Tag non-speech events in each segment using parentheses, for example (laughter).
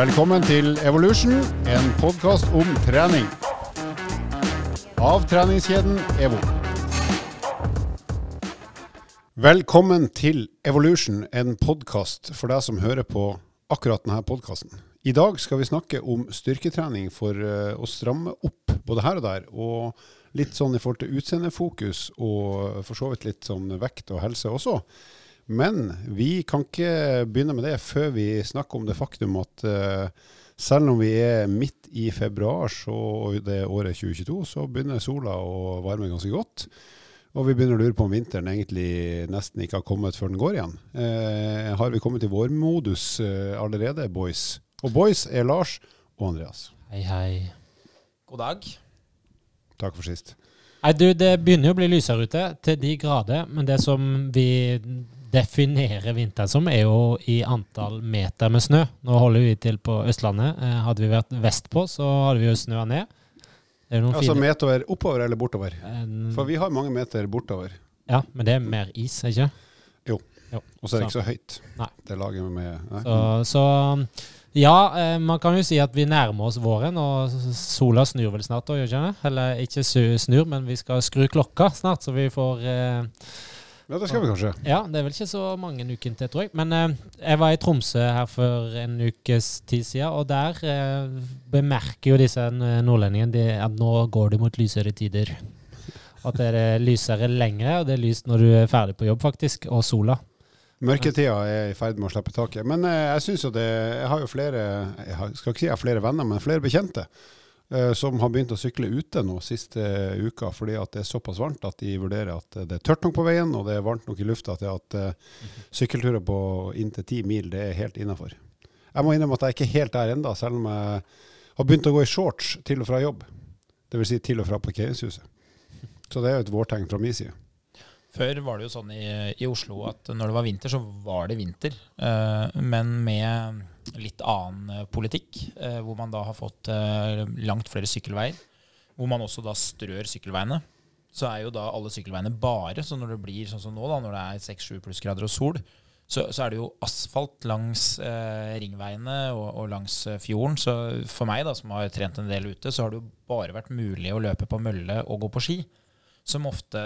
Velkommen til Evolution, en podkast om trening. Av treningskjeden EVO. Velkommen til Evolution, en podkast for deg som hører på akkurat denne podkasten. I dag skal vi snakke om styrketrening for eh, å stramme opp både her og der, og litt sånn i forhold til utseendefokus, og for så vidt litt sånn vekt og helse også. Men vi kan ikke begynne med det før vi snakker om det faktum at uh, selv om vi er midt i februar så, det er året 2022, så begynner sola å varme ganske godt. Og vi begynner å lure på om vinteren egentlig nesten ikke har kommet før den går igjen. Uh, har vi kommet i vårmodus uh, allerede, boys? Og boys er Lars og Andreas. Hei, hei. God dag. Takk for sist. Nei, du, Det begynner jo å bli lysere ute, til de grader. Men det som vi definerer vinteren som, er jo i antall meter med snø. Nå holder vi til på Østlandet. Eh, hadde vi vært vestpå, så hadde vi jo snøa ned. altså fine... meter oppover eller bortover? En... For vi har mange meter bortover. Ja, men det er mer is, ikke Jo. jo. Og så er det ikke så høyt. Nei. Det laget med nei. Så, så ja, eh, man kan jo si at vi nærmer oss våren, og sola snur vel snart òg, gjør ikke det? Eller ikke snur, men vi skal skru klokka snart, så vi får eh, ja, det skal vi kanskje. Ja, det er vel ikke så mange uker til, tror jeg. Men eh, jeg var i Tromsø her for en ukes tid siden, og der eh, bemerker jo disse nordlendingene at nå går det mot lysere tider. At det er lysere lengre, og det er lyst når du er ferdig på jobb, faktisk, og sola. Mørketida er i ferd med å slippe taket. Men eh, jeg synes jo det Jeg har jo flere Jeg skal ikke si jeg har flere venner, men flere bekjente Eh, som har begynt å sykle ute nå siste uka fordi at det er såpass varmt at de vurderer at det er tørt nok på veien og det er varmt nok i lufta til at uh, sykkelturer på inntil ti mil det er helt innafor. Jeg må innrømme at jeg er ikke helt der enda, selv om jeg har begynt å gå i shorts til og fra jobb. Dvs. Si til og fra parkeringshuset. Så det er jo et vårtegn fra min side. Før var det jo sånn i, i, Oslo at når det var vinter, så var det vinter. Men med litt annen eh, politikk, eh, hvor man da har fått eh, langt flere sykkelveier. Hvor man også da strør sykkelveiene. Så er jo da alle sykkelveiene bare, så når det blir sånn som nå, da, når det er 6-7 plussgrader og sol, så, så, er det jo asfalt langs eh, ringveiene og, og, langs fjorden. Så for meg, da, som har trent en del ute, så har det jo bare vært mulig å løpe på mølle og gå på ski. Som ofte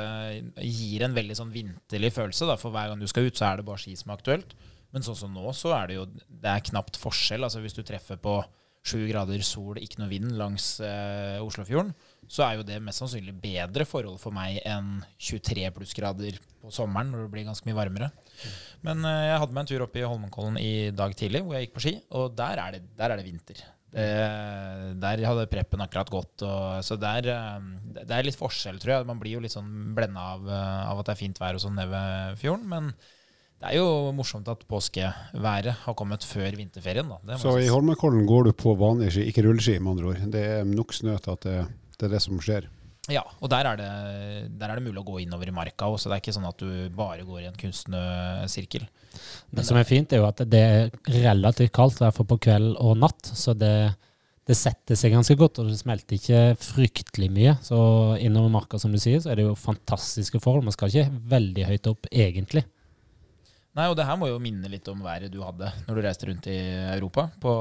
gir en veldig sånn vinterlig følelse. Da, for hver gang du skal ut, så er det bare ski som er aktuelt. Men sånn som nå, så er det jo det er knapt forskjell. Altså Hvis du treffer på sju grader sol, ikke noe vind langs eh, Oslofjorden, så er jo det mest sannsynlig bedre forhold for meg enn 23 plussgrader på sommeren, når det blir ganske mye varmere. Men eh, jeg hadde meg en tur opp i Holmenkollen i dag tidlig, hvor jeg gikk på ski, og der er det, der er det vinter. Eh, der hadde preppen akkurat gått. Og, så der, eh, det er litt forskjell, tror jeg. Man blir jo litt sånn blenda av, eh, av, at det er fint vær og sånn nede ved fjorden. Men det er jo morsomt at påskeværet har kommet før vinterferien. Da. Så i Holmenkollen går du på vanlige ski, ikke rulleski med andre ord. Det er nok snø til at det, det, er det som skjer. Ja, og der er, det, der er det mulig å gå innover i marka også. Det er ikke sånn at du bare går i en kunstsnøsirkel. Det som er fint, er jo at det er relativt kaldt, i hvert fall på kveld og natt. Så det, det, setter seg ganske godt, og det smelter ikke fryktelig mye. Så innover marka, som du sier, så er det jo fantastiske forhold. Man skal ikke veldig høyt opp, egentlig. Nei, og det her må jo minne litt om været du hadde når du reiste rundt i Europa på,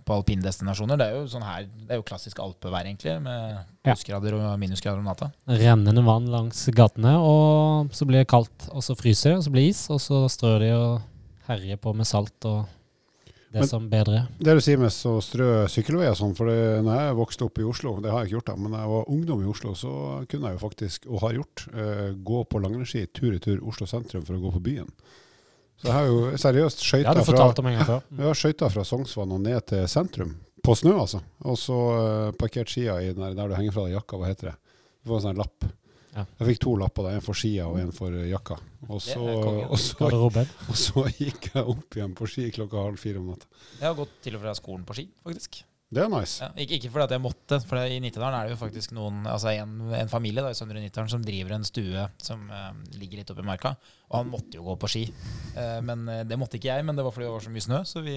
på alpindestinasjoner. Det er jo sånn her, det er jo klassisk alpevær, egentlig, med plussgrader og minusgrader om natta. Rennende vann langs gatene, og så blir det kaldt, og så fryser det, og så blir det is, og så strør de og herjer på med salt og det men, som bedre. Det du sier med å strø sykkelveier og sånn, for det, når jeg vokste opp i Oslo, det har jeg ikke gjort da, men da jeg var ungdom i Oslo, så kunne jeg jo faktisk, og har gjort, uh, gå på langrennsski tur i tur Oslo sentrum for å gå på byen. Så jeg har jo seriøst skøyta fra, (laughs) fra Sognsvann og ned til sentrum. På snø, altså. Og så uh, parkert skia i der, der, du henger fra deg jakka. Hva heter det? Du får en sånn lapp. Ja. Jeg fikk to lapper, en for skia og en for jakka. Og så, og, så, (laughs) og så, gikk jeg opp igjen på ski klokka halv fire om natta. Jeg har gått til og fra skolen på ski, faktisk. Det er nice. Ja, ikke, ikke, fordi at jeg måtte, for i Nittedalen er det jo faktisk noen, altså en, en familie da, i Søndre Nittedalen som driver en stue som uh, ligger litt oppi marka. Og han måtte jo gå på ski. Uh, men uh, Det måtte ikke jeg, men det var fordi det var så mye snø. Så vi,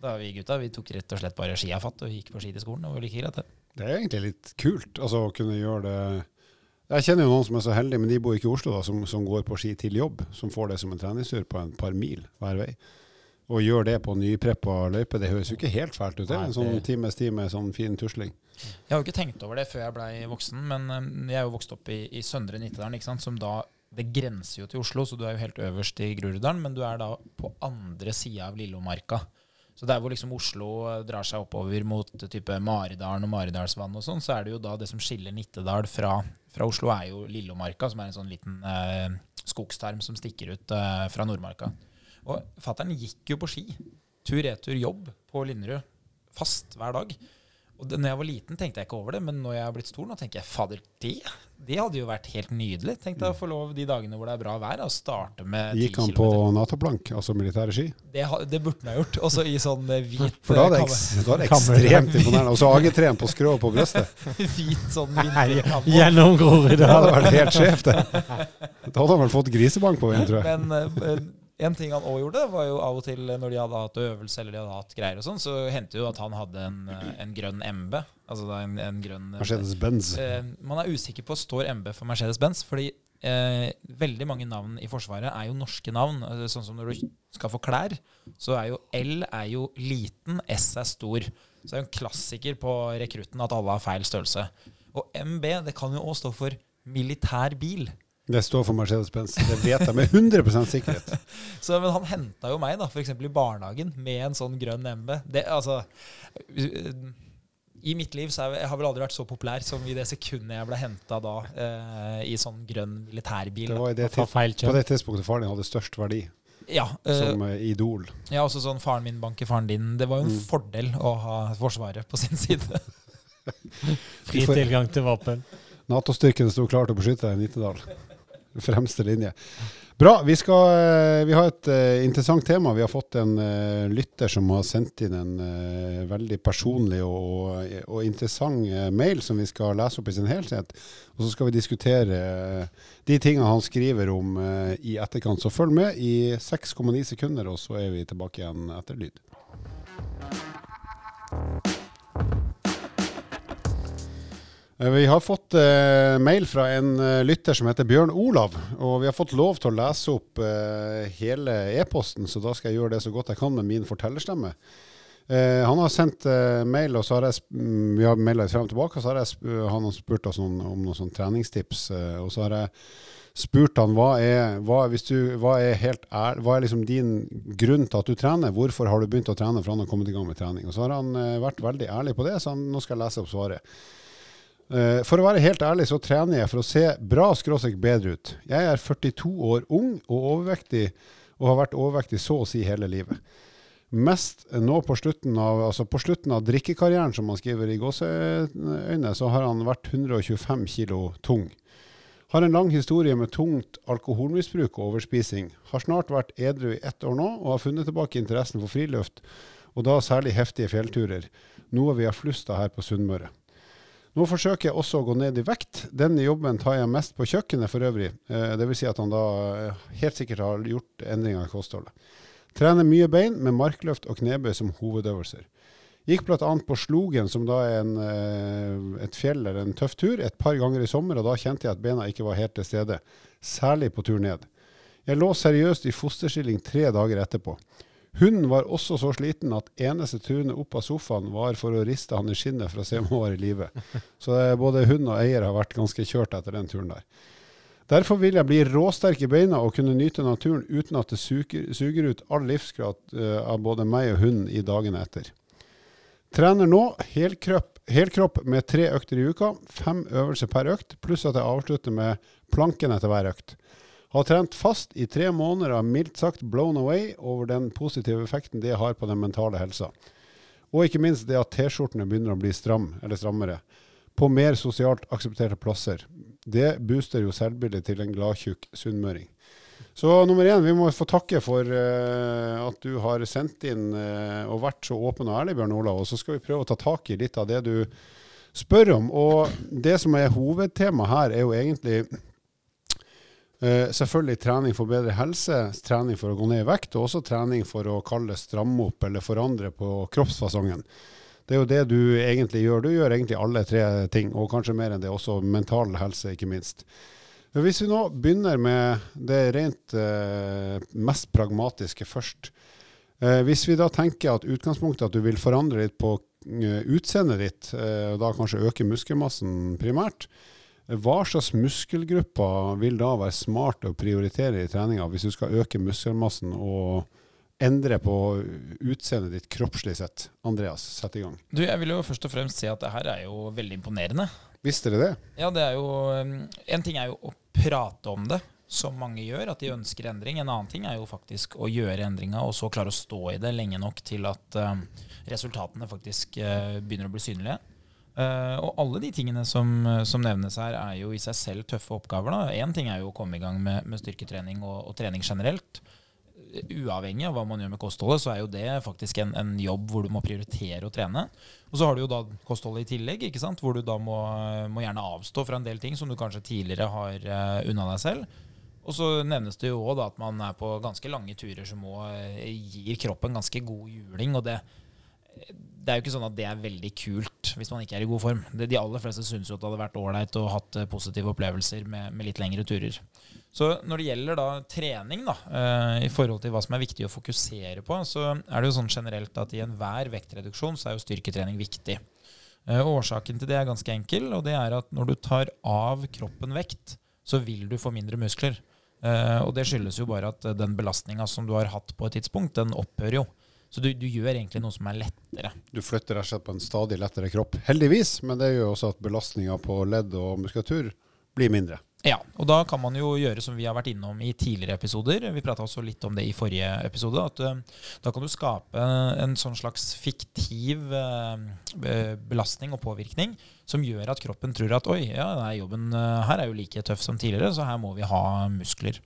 da vi gutta vi tok rett og slett bare skia fatt og gikk på ski til skolen. Det var like greit, det. Det er egentlig litt kult altså, å kunne gjøre det Jeg kjenner jo noen som er så heldige, men de bor ikke i Oslo, da, som, som går på ski til jobb. Som får det som en treningstur på en par mil hver vei. Og gjøre det på nypreppa løype, det høres jo ikke helt fælt ut. Det en sånn times time, sånn fin tusling. Jeg har jo ikke tenkt over det før jeg blei voksen, men eh, jeg er jo vokst opp i, i Søndre Nittedalen, ikke sant, som da det grenser jo til Oslo, så du er jo helt øverst i Groruddalen, men du er da på andre sida av Lillomarka. Så der hvor liksom Oslo eh, drar seg oppover mot eh, type Maridalen og Maridalsvann og sånn, så er det jo da det som skiller Nittedal fra, fra Oslo, er jo Lillomarka, som er en sånn liten eh, skogstarm som stikker ut eh, fra Nordmarka. Og fattern gikk jo på ski. Tur-retur jobb på Linderud. Fast hver dag. Og det, når jeg var liten, tenkte jeg ikke over det, men når jeg har blitt stor, nå tenker jeg fader, det, det hadde jo vært helt nydelig. Tenk deg å få lov de dagene hvor det er bra vær, å starte med 10 Gikk han på. Nato-plank, altså militære ski? Det, det burde han ha gjort. Også i sånn eh, hvit For da er det, eh, eks, da er det ekstremt imponerende. Og så AG3-en på skrå på brystet. (laughs) hvit sånn Nei, vinterkammo. Gjennom (laughs) Det hadde vært helt skjevt, det. Da hadde han vel fått grisebank på veien, tror jeg. Men eh, en ting han òg gjorde, var jo av og til når de hadde hatt øvelse eller de hadde hatt greier og sånn, så hendte jo at han hadde en, eh, en grønn MB. Altså da en, en grønn Mercedes-Benz. Eh, man er usikker på står MB for Mercedes-Benz, fordi eh, veldig mange navn i Forsvaret er jo norske navn. Eh, Sånn som når du skal få klær, så er jo L er jo liten, S er stor. Så det er jo en klassiker på rekrutten at alle har feil størrelse. Og MB det kan jo òg stå for militær bil. Det står for Mercedes-Benz. Det vet jeg med 100% sikkerhet. (laughs) Så, men han henta jo meg da, f.eks. i barnehagen med en sånn grønn MB. Det, altså, I mitt liv så er jeg, jeg har vel aldri vært så populær som i det sekundet jeg ble henta da eh, i sånn grønn militærbil. Det var i det da, på det tidspunktet faren din hadde størst verdi, Ja, eh, som uh, idol. ja, også sånn faren min banker faren din. Det var jo en Mm. fordel å ha Forsvaret på sin side. (laughs) Fri tilgang til våpen. Nato-styrken sto klar til å beskytte deg i Nittedal. Fremste linje. Bra. Vi, skal, eh, vi har et eh, interessant tema. Vi har fått en eh, lytter som har sendt inn en veldig personlig og, og interessant mail som vi skal lese opp i sin helhet. Og så skal vi diskutere de tingene han skriver om i etterkant. Så følg med i 6,9 sekunder, og så er vi tilbake igjen etter lyd. Vi har fått eh, mail fra en eh, lytter som heter Bjørn Olav. Og vi har fått lov til å lese opp eh, hele e-posten, så da skal jeg gjøre det så godt jeg kan med min fortellerstemme. Eh, han har sendt eh, mail, og så har jeg mm, vi har maila frem og tilbake. Og så har jeg han har spurt oss om, om noen sånne treningstips. Eh, og så har jeg spurt han hva er, hva, du, hva er, ær, hva er liksom din grunn til at du trener? Hvorfor har du begynt å trene? For han har kommet i gang med trening. Og så har han eh, vært veldig ærlig på det, så han, nå skal jeg lese opp svaret. Eh, For å være helt ærlig så trener jeg for å se bra skråstrek bedre ut. Jeg er 42 år ung og overvektig, og har vært overvektig så å si hele livet. Mest nå på slutten av, altså på slutten av drikkekarrieren, som han skriver i gåseøyne, så har han vært 125 kilo tung. Har en lang historie med tungt alkoholmisbruk og overspising. Har snart vært edru i ett år nå, og har funnet tilbake interessen for friluft, og da særlig heftige fjellturer. Noe vi har flust av her på Sunnmøre. Nå forsøker jeg også å gå ned i vekt. Denne jobben tar jeg mest på kjøkkenet for øvrig. Dvs. det vil si at han da eh, helt sikkert har gjort endringer i kostholdet. Trener mye bein med markløft og knebøy som hovedøvelser. Gikk bl.a. på Slogen, som da er en, eh, et fjell eller en tøff tur, et par ganger i sommer, og da kjente jeg at bena ikke var helt til stede. Særlig på tur ned. Jeg lå seriøst i fosterstilling tre dager etterpå. Hunden var også så sliten at eneste turene opp av sofaen var for å riste han i skinnet for å se om han var i live. Så eh, både hund og eier har vært ganske kjørt etter den turen der. Derfor vil jeg bli råsterk i beina og kunne nyte naturen uten at det suger, suger ut all livskraft eh, av både meg og hunden i dagene etter. Trener nå helkropp, helkropp med tre økter i uka, fem øvelser per økt, pluss at jeg avslutter med planken etter hver økt. Har trent fast i tre måneder og er mildt sagt blown away over den positive effekten det har på den mentale helsa. Og ikke minst det at T-skjortene begynner å bli stram, eller strammere, på mer sosialt aksepterte plasser. Det booster jo selvbildet til en gladtjukk sunnmøring. Så nummer én, vi må få takke for uh, at du har sendt inn uh, og vært så åpen og ærlig, Bjørn Olav. Og så skal vi prøve å ta tak i litt av det du spør om. Og det som er hovedtema her, er jo egentlig eh, selvfølgelig trening for bedre helse, trening for å gå ned i vekt, og også trening for å kalle stramme opp eller forandre på kroppsfasongen. Det er jo det du egentlig gjør. Du gjør egentlig alle tre ting, og kanskje mer enn det, også mental helse, ikke minst. Men Hvis vi nå begynner med det rent uh, mest pragmatiske først. Uh, hvis vi da tenker at utgangspunktet at du vil forandre litt på utseendet ditt, og da kanskje øke muskelmassen primært, hva slags muskelgrupper vil da være smart å prioritere i treninga hvis du skal øke muskelmassen og endre på utseendet ditt kroppslig sett? Andreas, sett i gang. Du, jeg vil jo først og fremst si at det her er jo veldig imponerende. Visste dere det? Ja, det er jo um, En ting er jo å prate om det, som mange gjør, at de ønsker endring. En annen ting er jo faktisk å gjøre endringa og så klare å stå i det lenge nok til at um, resultatene faktisk uh, begynner å bli synlige. Uh, og alle de tingene som, som, nevnes her, er jo i seg selv tøffe oppgaver. Én ting er jo å komme i gang med, med styrketrening og, og, trening generelt. Uavhengig av hva man gjør med kostholdet, så er jo det faktisk en, en jobb hvor du må prioritere å trene. Og så har du jo da kostholdet i tillegg, ikke sant? hvor du da må, må gjerne avstå fra en del ting som du kanskje tidligere har uh, unna deg selv. Og så nevnes det jo òg at man er på ganske lange turer som òg gir kroppen ganske god juling. og det, det er jo ikke sånn at det er veldig kult hvis man ikke er i god form. De aller fleste syns jo at det hadde vært ålreit og hatt eh, positive opplevelser med, med, litt lengre turer. Så når det gjelder da trening, da, uh, i forhold til hva som er viktig å fokusere på, så er det jo sånn generelt at i enhver vektreduksjon så er jo styrketrening viktig. Uh, årsaken til det er ganske enkel, og det er at når du tar av kroppen vekt, så vil du få mindre muskler. Og det skyldes jo bare at den belastninga som du har hatt på et tidspunkt, den opphører jo. Så du, du, gjør egentlig noe som er lettere. Du flytter rett og slett på en stadig lettere kropp. Heldigvis, men det gjør også at belastninga på ledd og muskulatur blir mindre. Ja, og da kan man jo gjøre som vi har vært innom i tidligere episoder. Vi prata også litt om det i forrige episode. At uh, da kan du skape en sånn slags fiktiv uh, belastning og påvirkning som gjør at kroppen tror at oi, ja, denne jobben uh, her er jo like tøff som tidligere, så her må vi ha muskler.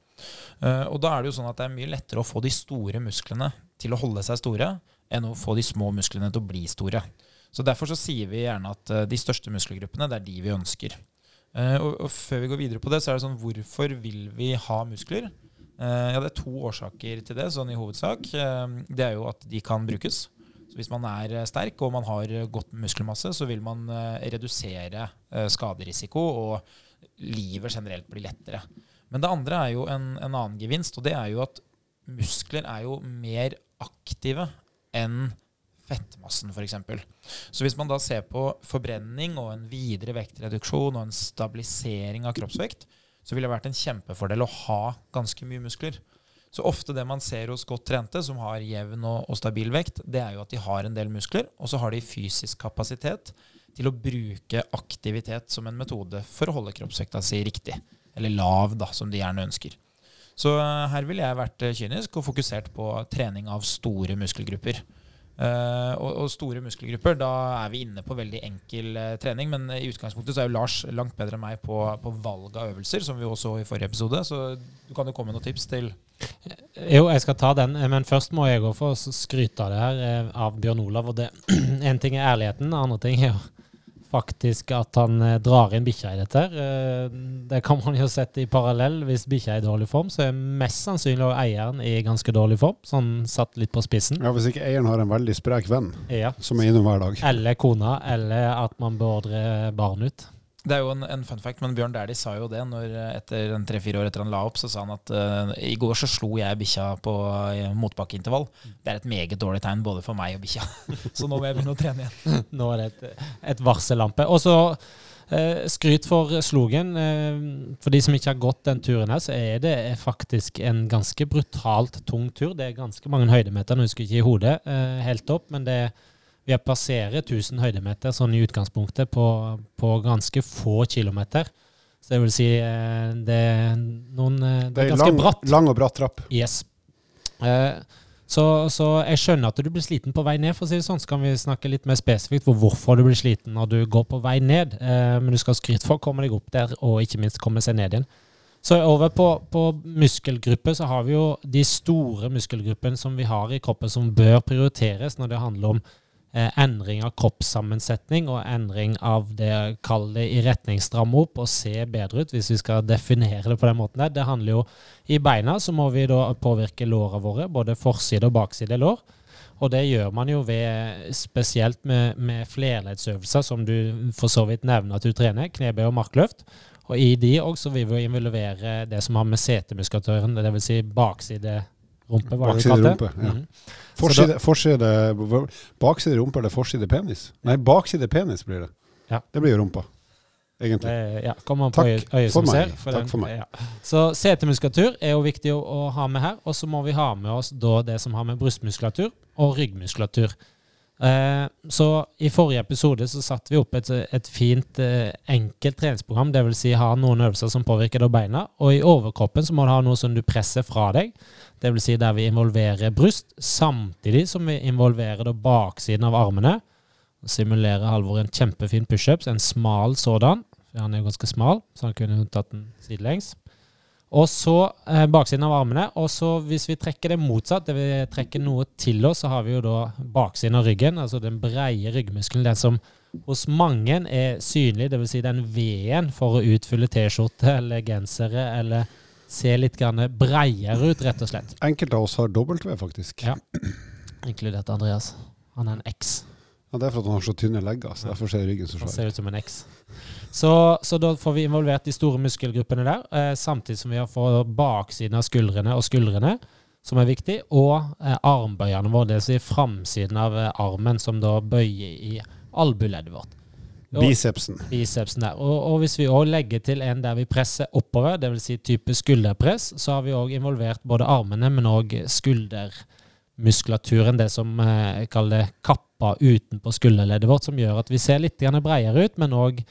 og da er det jo sånn at det er mye lettere å få de store musklene til å holde seg store enn å få de små musklene til å bli store. Så Derfor så sier vi gjerne at de største muskelgruppene det er de vi ønsker. Uh, og, Før vi går videre på det, så er det sånn Hvorfor vil vi ha muskler? Uh, ja, Det er to årsaker til det, sånn i hovedsak. Det er jo at de kan brukes. Så Hvis man er sterk og man har godt muskelmasse, så vil man redusere skaderisiko, og livet generelt blir lettere. Men det andre er jo en, en annen gevinst, og det er jo at muskler er jo mer aktive enn fettmassen f.eks. Så hvis man da ser på forbrenning og en videre vektreduksjon og en stabilisering av kroppsvekt, så vil det vært en kjempefordel å ha ganske mye muskler. Så ofte det man ser hos godt trente, som har jevn og, og, stabil vekt, det er jo at de har en del muskler, og så har de fysisk kapasitet til å bruke aktivitet som en metode for å holde kroppsvekta si riktig. Eller lav, da, som de gjerne ønsker. Så eh, her ville jeg vært eh, kynisk og fokusert på trening av store muskelgrupper. Uh, og, og, store muskelgrupper, da er vi inne på veldig enkel uh, trening. Men i utgangspunktet så er jo Lars langt bedre enn meg på, på valg av øvelser, som vi også så i forrige episode. Så du kan jo komme med noen tips til Jo, jeg skal ta den, men først må jeg òg få skryte av det her av Bjørn Olav. Og det, (clears throat) en ting er ærligheten, andre ting er jo faktisk at han eh, drar inn bikkja i dette. Eh, det kan man jo sette i parallell. Hvis bikkja er i dårlig form, så er mest sannsynlig også eieren i ganske dårlig form. Sånn satt litt på spissen. Ja, Hvis ikke eieren har en veldig sprek venn ja. som er innom hver dag. Eller kona, eller at man beordrer barn ut. Det er jo en, en, fun fact, men Bjørn Dæhlie sa jo det når etter tre-fire år etter han la opp, så sa han at uh, i går så slo jeg bikkja på uh, motbakkeintervall. Det er et meget dårlig tegn både for meg og bikkja. (laughs) så nå må jeg begynne å trene igjen. (laughs) nå er det et, et varsellampe. Og så uh, skryt for slogen. Uh, for de som ikke har gått den turen her, så er det faktisk en ganske brutalt tung tur. Det er ganske mange høydemeter, nå husker jeg ikke i hodet helt opp, men det er vi har passerer 1000 høydemeter sånn i utgangspunktet på, på, ganske få kilometer. Så det vil si eh, det er noen eh, Det er, ganske lang, bratt. Lang og bratt trapp. Yes. Eh, så, så, jeg skjønner at du blir sliten på vei ned, for å si det sånn. Så kan vi snakke litt mer spesifikt for hvorfor du blir sliten når du går på vei ned. Men du skal skryte for å komme deg opp der, og ikke minst komme seg ned igjen. Så over på, på muskelgrupper så har vi jo de store muskelgruppene som vi har i kroppen, som bør prioriteres når det handler om endring av kroppssammensetning og endring av det kall det i retning stramme opp og se bedre ut, hvis vi skal definere det på den måten der. Det handler jo I beina så må vi da påvirke låra våre, både forside og bakside lår. Og det gjør man jo ved spesielt med, med flerleddsøvelser, som du for så vidt nevner at du trener, knebøy og markløft. Og i de også vil vi involvere det som har med setemuskulaturen, dvs. Si bakside Rumpe, var det du kalte det? ja. Mhm. Forside, forside, bakside rumpe eller forside penis? Nei, bakside penis blir det. Ja. Det blir jo rumpa, egentlig. Det, ja, kommer an på Takk øyet, for som meg. ser. Takk for meg. Ja. Så setemuskulatur er jo viktig å, å ha med her. Og så må vi ha med oss da det som har med brystmuskulatur og ryggmuskulatur. Eh, så i forrige episode så satte vi opp et, et fint, eh, enkelt treningsprogram. Dvs. Si ha noen øvelser som påvirker deg beina. Og i overkroppen så må du ha noe som du presser fra deg. Dvs. Si der vi involverer bryst, samtidig som vi involverer baksiden av armene. Simulerer Halvor en kjempefin pushups, en smal sådan. Han er ganske smal, så han kunne tatt den sidelengs. Og så eh, baksiden av armene. Og så hvis vi trekker det motsatt, det vil trekke noe til oss, så har vi jo da baksiden av ryggen, altså den breie ryggmuskelen, den som hos mange er synlig, dvs. Si den V-en for å utfylle T-skjorte eller gensere, eller se litt grann breiere ut, rett og slett. Enkelte av oss har W, faktisk. Ja. Inkludert Andreas. Han er en X. Ja, det er for at han har så tynne legger, så derfor ser ryggen så Han svær ser ut som en X. Så, så da får vi involvert de store muskelgruppene der, eh, samtidig som vi har fått baksiden av skuldrene og skuldrene, som er viktig, og eh, armbøyene våre, dvs. Si framsiden av eh, armen, som da bøyer i albueleddet vårt. Og- Bicepsen. bicepsen der. Og, og hvis vi òg legger til en der vi presser oppover, dvs. Si type skulderpress, så har vi òg involvert både armene, men òg skuldermuskulaturen, det som eh, kaller kappa utenpå skulderleddet vårt, som gjør at vi ser litt bredere ut, men òg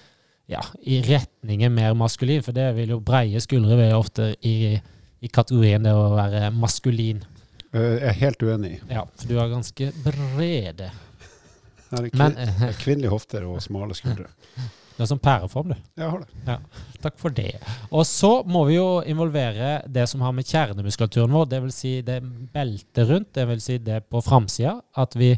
ja, i retningen mer maskulin. For det vil jo breie skuldre være ofte i, i kategorien det å være maskulin. Eh, Jeg er helt uenig. Ja, for du har ganske brede Det er Men kvinnelige hofter og smale skuldre. (laughs) du har sånn pæreform, du. Jeg har det. Takk for det. Og så må vi jo involvere det som har med kjernemuskulaturen vår, dvs. Si det beltet rundt, dvs. Si det på framsida. At vi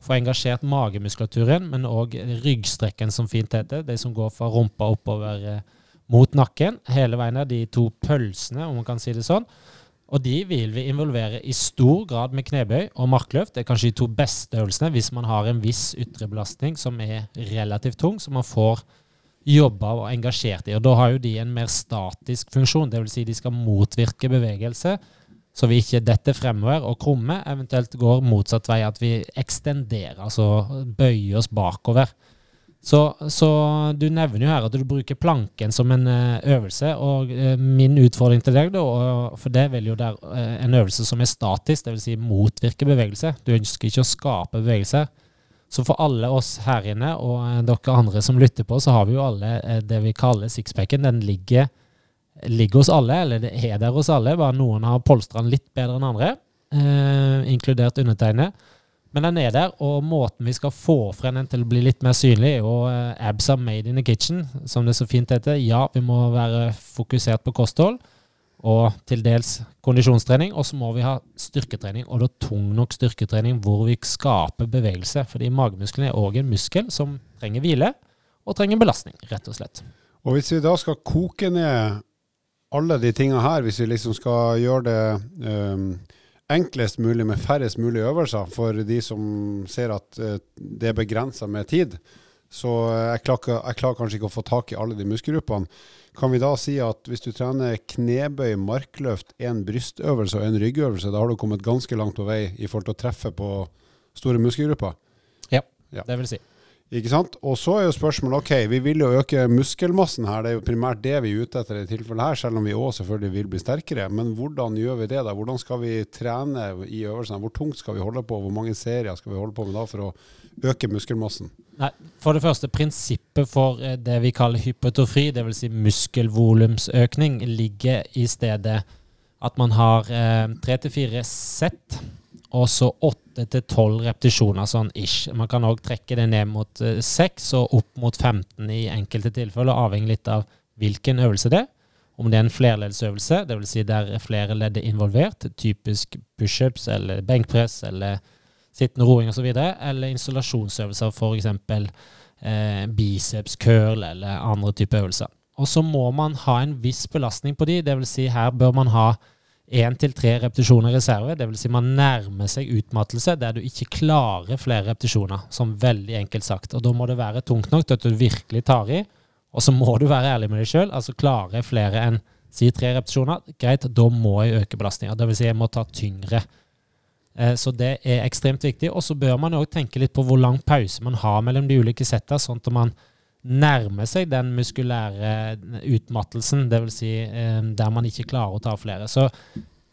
får engasjert magemuskulaturen, men òg ryggstrekken, som fint heter. De som går fra rumpa oppover eh, mot nakken. Hele veien der, de to pølsene, om man kan si det sånn. Og de vil vi involvere i stor grad med knebøy og markløft. Det er kanskje de to beste øvelsene hvis man har en viss ytre belastning som er relativt tung, så man får jobba og engasjert i. Og da har jo de en mer statisk funksjon, dvs. Si de skal motvirke bevegelse, så vi ikke detter fremover og krumme, eventuelt går motsatt vei, at vi ekstenderer, altså bøyer oss bakover. Så, så du nevner jo her at du bruker planken som en eh, øvelse, og eh, min utfordring til deg, da, for det vil jo der eh, en øvelse som er statisk, dvs. Si motvirke bevegelse. Du ønsker ikke å skape bevegelse. Så for alle oss her inne, og eh, dere andre som lytter på, så har vi jo alle eh, det vi kaller sixpacken. Den ligger, ligger hos alle, eller det er der hos alle, bare noen har polstra den litt bedre enn andre, eh, inkludert undertegnet. Men den er der, og måten vi skal få frem den til å bli litt mer synlig, er jo eh, abs are made in the kitchen, som det så fint heter. Ja, vi må være fokusert på kosthold og til dels kondisjonstrening. Og så må vi ha styrketrening, og da tung nok styrketrening hvor vi skaper bevegelse. Fordi magemuskelen er òg en muskel som trenger hvile, og trenger belastning, rett og slett. Og hvis vi da skal koke ned alle de tinga her, hvis vi liksom skal gjøre det um, enklest mulig med færrest mulig øvelser for de som ser at eh, det er begrensa med tid, så jeg klarer, jeg klarer kanskje ikke å få tak i alle de muskelgruppene. Kan vi da si at hvis du trener knebøy, markløft, en brystøvelse og en ryggøvelse, da har du kommet ganske langt på vei i forhold til å treffe på store muskelgrupper? Ja. Det vil si. Ikke sant? Og så er jo spørsmålet ok, vi vil jo øke muskelmassen her, det er jo primært det vi er ute etter i tilfellet her, selv om vi òg selvfølgelig vil bli sterkere. Men hvordan gjør vi det da? Hvordan skal vi trene i øvelsene? Hvor tungt skal vi holde på? Hvor mange serier skal vi holde på med da for å øke muskelmassen? Nei, for det første, prinsippet for eh, det vi kaller hypotrofri, dvs. Si muskelvolumsøkning, ligger i stedet at man har tre til fire sett, og så åtte til tolv repetisjoner, sånn ish. Man kan òg trekke det ned mot eh, seks og opp mot 15 i enkelte tilfeller, avhengig litt av hvilken øvelse det er. Om det er en flerleddsøvelse, dvs. Si der er flere ledd er involvert, typisk pushups eller benkpress eller sittende roing osv., eller installasjonsøvelser, f.eks. Eh, biceps curl eller andre typer øvelser. Og så må man ha en viss belastning på de, dvs. Si her bør man ha én til tre repetisjoner i reserve. Dvs. Si man nærmer seg utmattelse der du ikke klarer flere repetisjoner, som veldig enkelt sagt. Og da må det være tungt nok til at du virkelig tar i, og så må du være ærlig med deg sjøl, altså klare flere enn Si tre repetisjoner. Greit, da må jeg øke belastninga. Dvs. Si jeg må ta tyngre. Eh, så det er ekstremt viktig. Og så bør man òg tenke litt på hvor lang pause man har mellom de ulike setta, sånn at man nærmer seg den muskulære utmattelsen, dvs. Si, eh, der man ikke klarer å ta flere. Så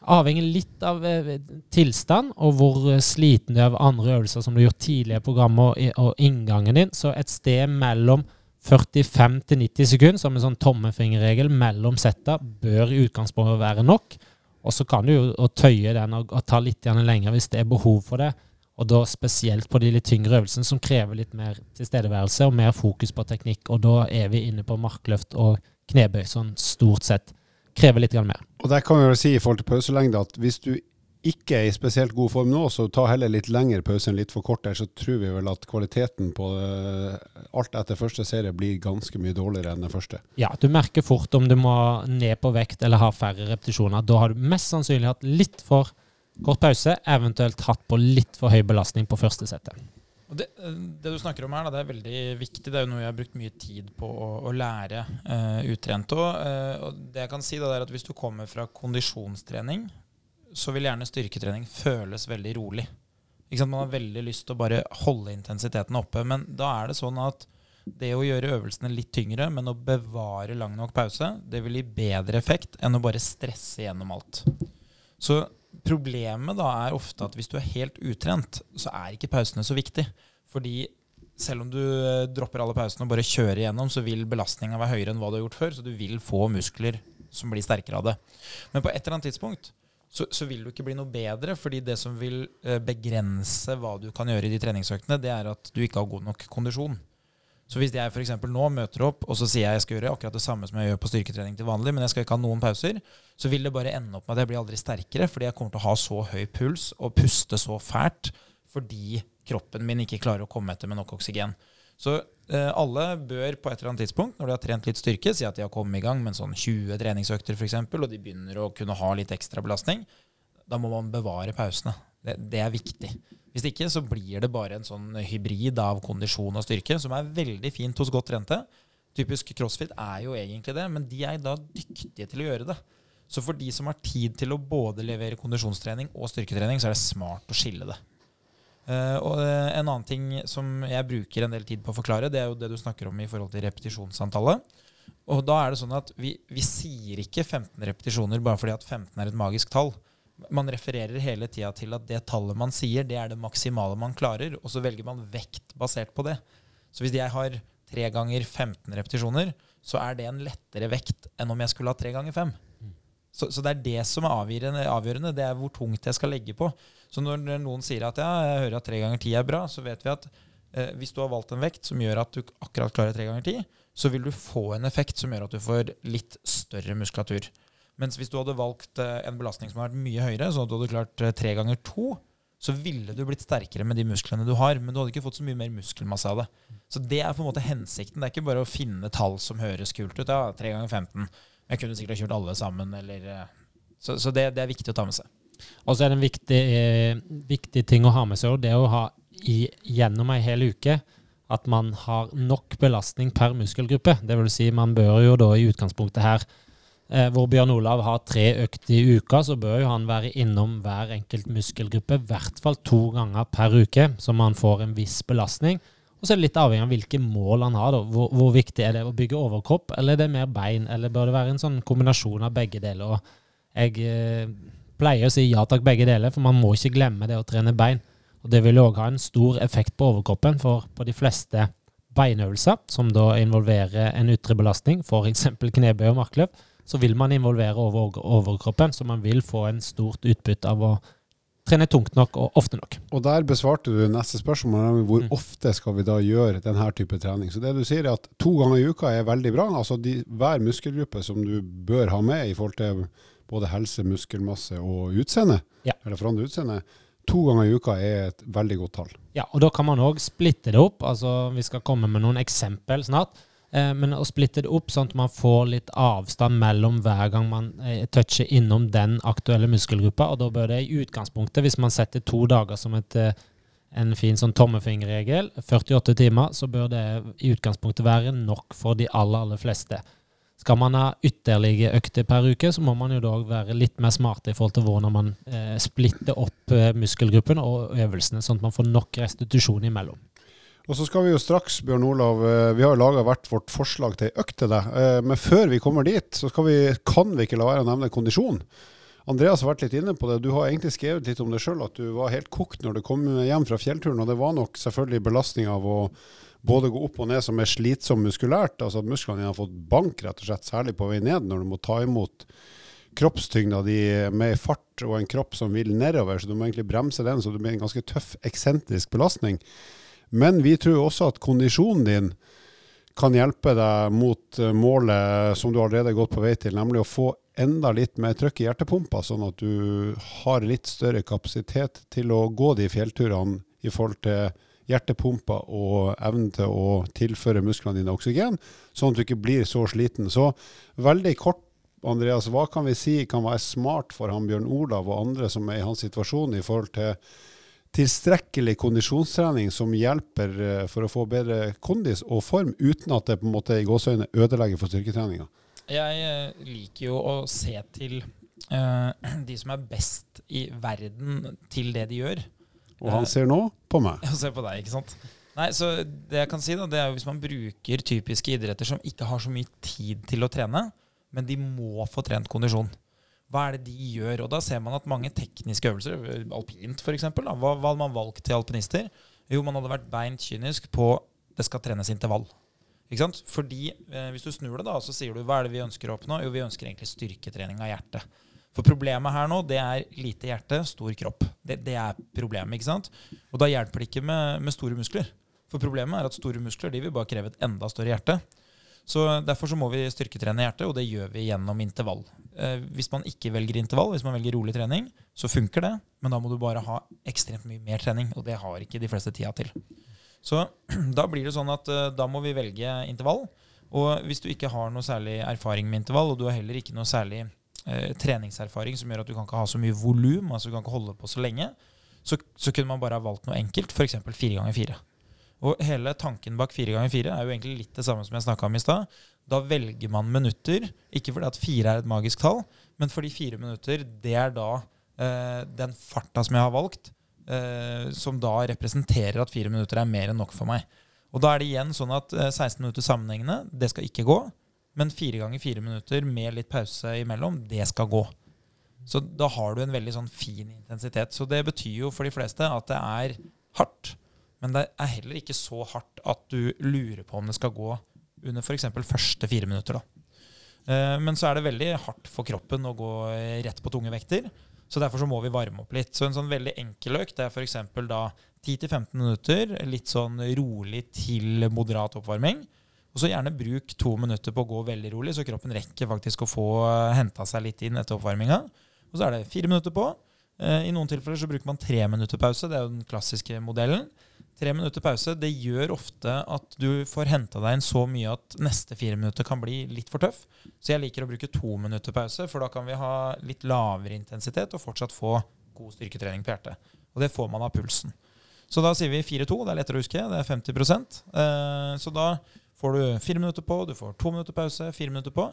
avhengig litt av eh, tilstand og hvor sliten du er av andre øvelser som du har gjort tidligere i programmet og, inngangen din. Så et sted mellom 45 til 90 sekunder, som en sånn tommefingerregel mellom setta, bør i utgangspunktet være nok. Og så kan du jo tøye den og, og ta litt lenger hvis det er behov for det. Og da spesielt på de litt tyngre øvelsene som krever litt mer tilstedeværelse og mer fokus på teknikk. Og da er vi inne på markløft og knebøy, sånn stort sett. Krever litt mer. Og der kan vi vel si i forhold til pauselengde at hvis du ikke er i spesielt god form nå, så ta heller litt lengre pause enn litt for kort der, så tror vi vel at kvaliteten på uh, alt etter første serie blir ganske mye dårligere enn den første. Ja, du merker fort om du må ned på vekt eller ha færre repetisjoner. Da har du mest sannsynlig hatt litt for Kort pause, eventuelt hatt på litt for høy belastning på første settet. Det, det, du snakker om her, det er veldig viktig. Det er jo noe jeg har brukt mye tid på å, å lære uh, utrent. Og, uh, og det jeg kan si da, er at Hvis du kommer fra kondisjonstrening, så vil gjerne styrketrening føles veldig rolig. Man har veldig lyst til å bare holde intensiteten oppe. Men da er det sånn at det å gjøre øvelsene litt tyngre, men å bevare lang nok pause, det vil gi bedre effekt enn å bare stresse gjennom alt. Så Problemet da er ofte at hvis du er helt utrent, så er ikke pausene så viktig. Fordi selv om du eh, dropper alle pausene og bare kjører igjennom, så vil belastninga være høyere enn hva du har gjort før. Så du vil få muskler som blir sterkere av det. Men på et eller annet tidspunkt så, så vil du ikke bli noe bedre, fordi det som vil eh, begrense hva du kan gjøre i de treningsøktene, det er at du ikke har god nok kondisjon. Så hvis jeg f.eks. nå møter opp og så sier jeg jeg skal gjøre akkurat det samme som jeg gjør på styrketrening til vanlig, men jeg skal ikke ha noen pauser, så vil det bare ende opp med at jeg blir aldri sterkere fordi jeg kommer til å ha så høy puls og puste så fælt fordi kroppen min ikke klarer å komme etter med nok oksygen. Så eh, alle bør på et eller annet tidspunkt, når de har trent litt styrke, si at de har kommet i gang med en sånn 20 treningsøkter f.eks., og de begynner å kunne ha litt ekstra belastning, da må man bevare pausene. Det, det, er viktig. Hvis ikke så blir det bare en sånn hybrid av kondisjon og styrke, som er veldig fint hos godt trente. Typisk crossfit er jo egentlig det, men de er da dyktige til å gjøre det. Så for de som har tid til å både levere kondisjonstrening og styrketrening, så er det smart å skille det. Uh, og uh, En annen ting som jeg bruker en del tid på å forklare, det er jo det du snakker om i forhold til repetisjonsantallet. Og da er det sånn at vi, vi sier ikke 15 repetisjoner bare fordi at 15 er et magisk tall man refererer hele tida til at det tallet man sier, det er det maksimale man klarer, og så velger man vekt basert på det. Så hvis jeg har tre ganger 15 repetisjoner, så er det en lettere vekt enn om jeg skulle ha tre ganger fem. Så, så, det er det som er avgjørende, avgjørende, det er hvor tungt jeg skal legge på. Så når noen sier at ja, jeg hører at tre ganger ti er bra, så vet vi at eh, hvis du har valgt en vekt som gjør at du akkurat klarer tre ganger ti, så vil du få en effekt som gjør at du får litt større muskulatur. Mens hvis du hadde valgt eh, en belastning som hadde vært mye høyere, så hadde du klart eh, tre ganger to, så ville du blitt sterkere med de musklene du har. Men du hadde ikke fått så mye mer muskelmasse av det. Så det er på en måte hensikten. Det er ikke bare å finne tall som høres kult ut. Ja, tre ganger 15. Jeg kunne sikkert ha kjørt alle sammen, eller eh, Så, så det, det, er viktig å ta med seg. Og så er det en viktig, eh, viktig ting å ha med seg, det er å ha i, gjennom ei hel uke at man har nok belastning per muskelgruppe. Det vil si, man bør jo da i utgangspunktet her hvor Bjørn Olav har tre økter i uka, så bør jo han være innom hver enkelt muskelgruppe i hvert fall to ganger per uke, så man får en viss belastning. Og så er det litt avhengig av hvilke mål han har. Hvor, hvor, viktig er det å bygge overkropp, eller er det mer bein? Eller bør det være en sånn kombinasjon av begge deler? Og jeg eh, pleier å si ja takk, begge deler, for man må ikke glemme det å trene bein. Og det vil òg ha en stor effekt på overkroppen, for på de fleste beinøvelser, som da involverer en ytre belastning, f.eks. knebøy og markløp, så vil man involvere over overkroppen, så man vil få en stort utbytte av å trene tungt nok og ofte nok. Og der besvarte du neste spørsmål, hvor mm. ofte skal vi da gjøre denne type trening. Så det du sier er at to ganger i uka er veldig bra. Altså de, hver muskelgruppe som du bør ha med i forhold til både helse, muskelmasse og utseende, ja. eller forandre utseende, to ganger i uka er et veldig godt tall. Ja, og da kan man òg splitte det opp. Altså, vi skal komme med noen eksempel snart. Eh, men å splitte det opp sånn at man får litt avstand mellom hver gang man eh, toucher innom den aktuelle muskelgruppa. Og da bør det i utgangspunktet, hvis man setter to dager som et, eh, en fin sånn tommefingerregel, 48 timer, så bør det i utgangspunktet være nok for de aller, aller fleste. Skal man ha ytterligere økter per uke, så må man jo da være litt mer smart i forhold til hvordan man eh, splitter opp eh, muskelgruppen og øvelsene, sånn at man får nok restitusjon imellom. Og så skal vi jo straks, Bjørn Olav, eh, vi har jo laga hvert vårt forslag til ei økt til deg. Eh, men før vi kommer dit, så vi, kan vi ikke la være å nevne kondisjon. Andreas har vært litt inne på det. Du har egentlig skrevet litt om det sjøl, at du var helt kokt når du kom hjem fra fjellturen. Og det var nok selvfølgelig belastning av å både gå opp og ned som er slitsom muskulært, altså at musklene dine har fått bank, rett og slett, særlig på vei ned, når du må ta imot kroppstyngda di med fart og en kropp som vil nedover, så du må egentlig bremse den, så det blir en ganske tøff, eksentrisk belastning. Men vi tror også at kondisjonen din kan hjelpe deg mot eh, målet som du allerede har gått på vei til, nemlig å få enda litt mer trøkk i hjertepumpa, sånn at du har litt større kapasitet til å gå de fjellturene i forhold til hjertepumpa og evnen til å tilføre musklene dine oksygen, sånn at du ikke blir så sliten. Så veldig kort, Andreas, hva kan vi si kan være smart for han Bjørn Olav og andre som er i hans situasjon i forhold til tilstrekkelig kondisjonstrening som hjelper eh, for å få bedre kondis og form, uten at det på en måte i gåseøyne ødelegger for styrketreninga? Jeg eh, liker jo å se til uh, (clears throat) de som er best i verden til det de gjør. Og han ser nå på meg. (laughs) Jeg ser på deg, ikke sant? Nei, så det jeg kan si da, det er jo Hvis man bruker typiske idretter som ikke har så mye tid til å trene, men de må få trent kondisjon. Hva er det de gjør? Og da ser man at mange tekniske øvelser, alpint f.eks., hva, hadde man valgt til alpinister? Jo, man hadde vært beint kynisk på det skal trenes intervall. Ikke sant? Fordi eh, Hvis du snur det, da, så sier du hva er det vi ønsker å oppnå? Jo, vi ønsker egentlig styrketrening av hjertet. For problemet her nå, det er lite hjerte, stor kropp. Det, det er problemet. ikke sant? Og da hjelper det ikke med, med, store muskler. For problemet er at store muskler de vil bare kreve et enda større hjerte. Så Derfor så må vi styrketrene hjertet, og det gjør vi gjennom intervall. Eh, hvis man ikke velger intervall, hvis man velger rolig trening, så funker det. Men da må du bare ha ekstremt mye mer trening, og det har ikke de fleste tida til. Så (clears throat) da blir det sånn at eh, da må vi velge intervall. Og hvis du ikke har noe særlig erfaring med intervall, og du har heller ikke noe særlig eh, treningserfaring som gjør at du kan ikke ha så mye volum, altså du kan ikke holde på så lenge, så, så kunne man bare ha valgt noe enkelt, f.eks. fire ganger fire. Og hele tanken bak fire ganger fire er jo egentlig litt det samme som jeg snakka om i stad. Da velger man minutter, ikke fordi at fire er et magisk tall, men fordi fire minutter, det er da eh, den farta som jeg har valgt, eh, som da representerer at fire minutter er mer enn nok for meg. Og da er det igjen sånn at eh, 16 minutter sammenhengende, det skal ikke gå. Men fire ganger fire minutter med litt pause imellom, det skal gå. Så da har du en veldig sånn fin intensitet. Så det betyr jo for de fleste at det er hardt. Men det er heller ikke så hardt at du lurer på om det skal gå under f.eks. første fire minutter. Da. Eh, men så er det veldig hardt for kroppen å gå rett på tunge vekter. Så derfor så må vi varme opp litt. Så en sånn veldig enkel økt er f.eks. da 10-15 minutter, litt sånn rolig til moderat oppvarming. Og så gjerne bruk to minutter på å gå veldig rolig, så kroppen rekker faktisk å få henta seg litt inn etter oppvarminga. Og så er det fire minutter på. Eh, I noen tilfeller så bruker man tre minutter pause. Det er jo den klassiske modellen. Tre minutter pause det gjør ofte at du får henta deg inn så mye at neste fire minutter kan bli litt for tøff. Så jeg liker å bruke to minutter pause, for da kan vi ha litt lavere intensitet og fortsatt få god styrketrening på hjertet. Og det får man av pulsen. Så da sier vi 4-2. Det er lettere å huske. Det er 50 eh, Så da får du fire minutter på, du får to minutter pause, fire minutter på.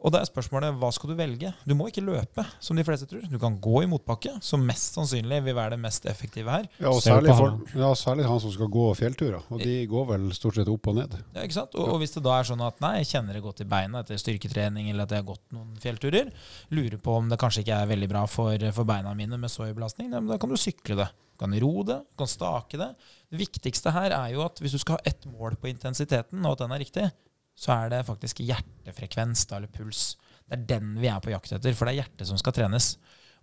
Og da er spørsmålet hva skal du velge? Du må ikke løpe, som de fleste tror. Du kan gå i motbakke, som mest sannsynlig vil være det mest effektive her. Ja, og særlig, for, ja, særlig han som skal gå fjellturer. Og de går vel stort sett opp og ned. Ja, ikke sant? Og, og hvis det da er sånn at nei, jeg kjenner det godt i beina etter styrketrening, eller at jeg har gått noen fjellturer, lurer på om det kanskje ikke er veldig bra for, for beina mine med så høy belastning, da kan du sykle det. Du kan ro det, du kan stake det. Det viktigste her er jo at hvis du skal ha ett mål på intensiteten, og at den er riktig, så er det faktisk hjertefrekvens da, eller puls. Det er den vi er på jakt etter, for det er hjertet som skal trenes.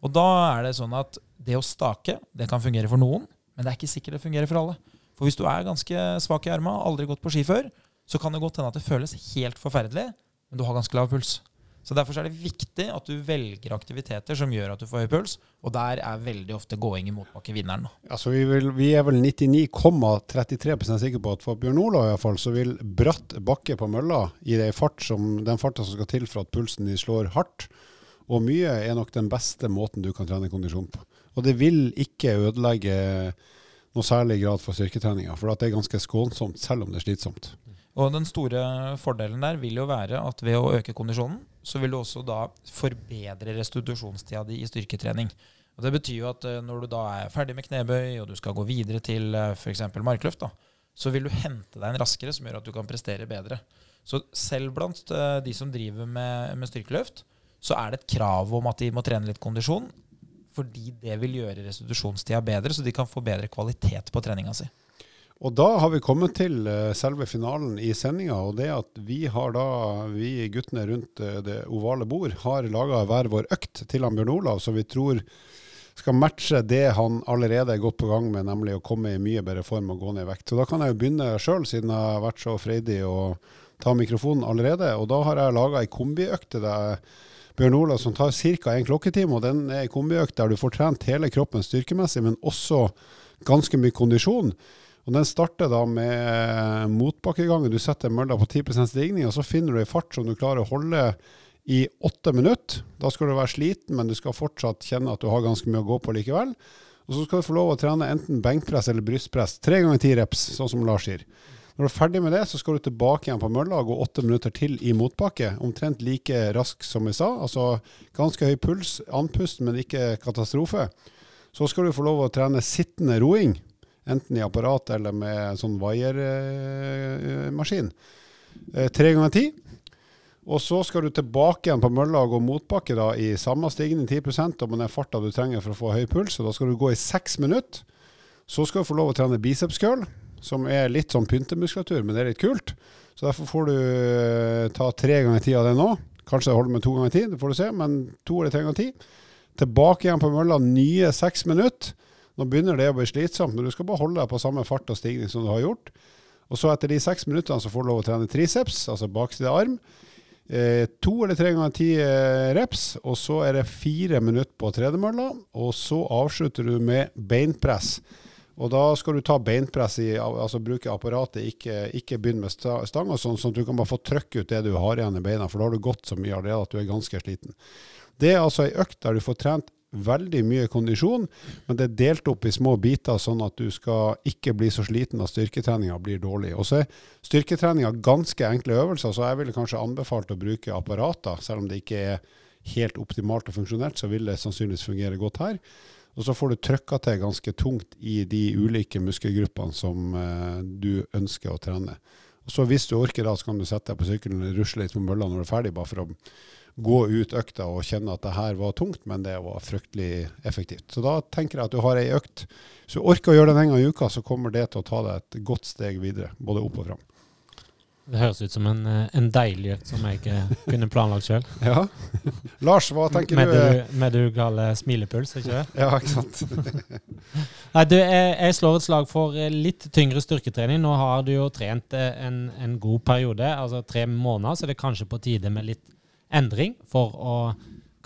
Og da er det sånn at det å stake det kan fungere for noen, men det er ikke sikkert det fungerer for alle. For hvis du er ganske svak i arma, aldri gått på ski før, så kan det godt hende at det føles helt forferdelig, men du har ganske lav puls. Så Derfor er det viktig at du velger aktiviteter som gjør at du får høy puls. Og der er veldig ofte gåing i motbakke vinneren. Altså, vi, vil, vi, er vel 99,33% sikre på at for Bjørn Olav fall, så vil bratt bakke på mølla i fart som, den farta som skal til for at pulsen din slår hardt, og mye, er nok den beste måten du kan trene kondisjon på. Og det vil ikke ødelegge noe særlig grad for styrketreninga, for det er ganske skånsomt, selv om det er slitsomt. Og den store fordelen der vil jo være at ved å øke kondisjonen, så vil du også da forbedre restitusjonstida di i styrketrening. Og Det betyr jo at eh, når du da er ferdig med knebøy, og du skal gå videre til f.eks. markløft, da, så vil du hente deg en raskere, som gjør at du kan prestere bedre. Så selv blant de som driver med, med styrkeløft, så er det et krav om at de må trene litt kondisjon, fordi det vil gjøre restitusjonstida bedre, så de kan få bedre kvalitet på treninga si. Og da har vi kommet til eh, selve finalen i sendinga, og det at vi har da, vi guttene rundt eh, det ovale bord, har laga hver vår økt til han Bjørn Olav, som vi tror skal matche det han allerede er godt på gang med, nemlig å komme i mye bedre form og gå ned i vekt. Så da kan jeg jo begynne sjøl, siden jeg har vært så freidig å ta mikrofonen allerede. Og da har jeg laga ei kombiøkt til deg Bjørn Olav som tar ca. en klokketime. og Den er en kombiøkt der du får trent hele kroppen styrkemessig, men også ganske mye kondisjon. Og Den starter da med motbakkegangen. Du setter mølla på 10% stigning, og så finner du ei fart som du klarer å holde i åtte minutter. Da skal du være sliten, men du skal fortsatt kjenne at du har ganske mye å gå på likevel. Og så skal du få lov å trene enten benkpress eller brystpress. Tre ganger ti reps, sånn som Lars sier. Når du er ferdig med det, så skal du tilbake igjen på mølla og gå åtte minutter til i motbakke. Omtrent like rask som vi sa. Altså ganske høy puls, andpust, men ikke katastrofe. Så skal du få lov å trene sittende roing, enten i apparat eller med sånn vaiermaskin. Eh, tre ganger ti. Og så skal du tilbake igjen på mølla og gå motbakke da, i samme stigning, 10% og med den farta du trenger for å få høy puls. Og da skal du gå i seks minutter. Så skal du få lov å trene biceps curl som er litt sånn pyntemuskulatur, men det er litt kult. Så derfor får du eh, ta tre ganger ti av det nå. Kanskje det holder med to ganger ti, det får du se, men to eller tre ganger ti. Tilbake igjen på mølla, nye seks minutter. Nå begynner det å bli slitsomt, men du skal bare holde deg på samme fart og stigning som du har gjort. Og så etter de seks minuttene så får du lov å trene triceps, altså bakside arm. Eh, to eller tre ganger ti eh, reps, og så er det fire minutter på tredemølla. Og så avslutter du med beinpress. Og da skal du ta beinpress i, altså bruke apparatet, ikke, ikke begynne med stanga, sånn, sånn at du kan bare få trykk ut det du har igjen i beina, for da har du gått så mye allerede at du er ganske sliten. Det er altså ei økt der du får trent veldig mye kondisjon, men det er delt opp i små biter, sånn at du skal ikke bli så sliten at styrketreninga blir dårlig. Og så er styrketreninga ganske enkle øvelser, så jeg ville kanskje anbefalt å bruke apparater, selv om det ikke er helt optimalt og funksjonelt, så vil det sannsynligvis fungere godt her. Og så får du trykka til ganske tungt i de ulike muskelgruppene som eh, du ønsker å trene. Og så Hvis du orker, da, så kan du sette deg på sykkelen og rusle litt på mølla når du er ferdig, bare for å gå ut økta og kjenne at det her var tungt, men det var fryktelig effektivt. Så da tenker jeg at du har ei økt. Hvis du orker å gjøre den en gang i uka, så kommer det til å ta deg et godt steg videre, både opp og fram. Det høres ut som en, eh, en deilig økt som jeg eh, (laughs) kunne planlagt sjøl. Ja. Lars, hva tenker med du? du? Med du kaller smilepuls, ikke det? Ja, ikke sant. (laughs) Nei, du, jeg, jeg, slår et slag for eh, litt tyngre styrketrening. Nå har du jo trent en, en god periode, altså tre måneder, så det er kanskje på tide med litt endring for å